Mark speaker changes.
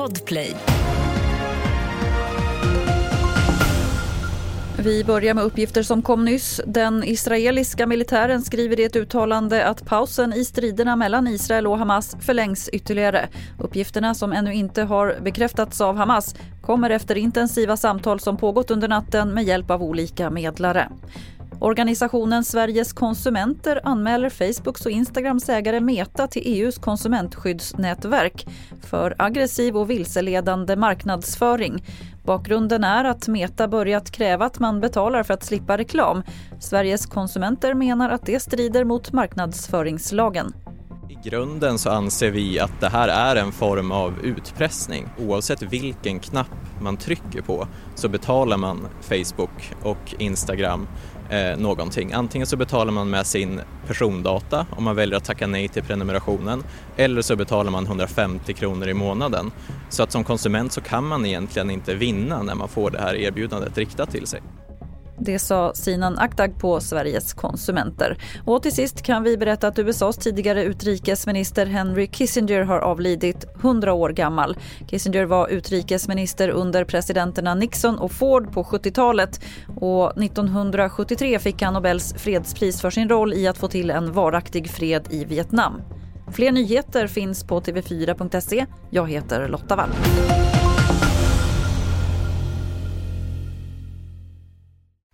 Speaker 1: Podplay.
Speaker 2: Vi börjar med uppgifter som kom nyss. Den israeliska militären skriver i ett uttalande att pausen i striderna mellan Israel och Hamas förlängs ytterligare. Uppgifterna som ännu inte har bekräftats av Hamas kommer efter intensiva samtal som pågått under natten med hjälp av olika medlare. Organisationen Sveriges konsumenter anmäler Facebooks och Instagrams ägare Meta till EUs konsumentskyddsnätverk för aggressiv och vilseledande marknadsföring. Bakgrunden är att Meta börjat kräva att man betalar för att slippa reklam. Sveriges konsumenter menar att det strider mot marknadsföringslagen.
Speaker 3: I grunden så anser vi att det här är en form av utpressning. Oavsett vilken knapp man trycker på så betalar man Facebook och Instagram eh, någonting. Antingen så betalar man med sin persondata om man väljer att tacka nej till prenumerationen eller så betalar man 150 kronor i månaden. Så att som konsument så kan man egentligen inte vinna när man får det här erbjudandet riktat till sig.
Speaker 2: Det sa Sinan Aktag på Sveriges konsumenter. Och till sist kan vi berätta att USAs tidigare utrikesminister Henry Kissinger har avlidit 100 år gammal. Kissinger var utrikesminister under presidenterna Nixon och Ford på 70-talet och 1973 fick han Nobels fredspris för sin roll i att få till en varaktig fred i Vietnam. Fler nyheter finns på tv4.se. Jag heter Lotta Wall.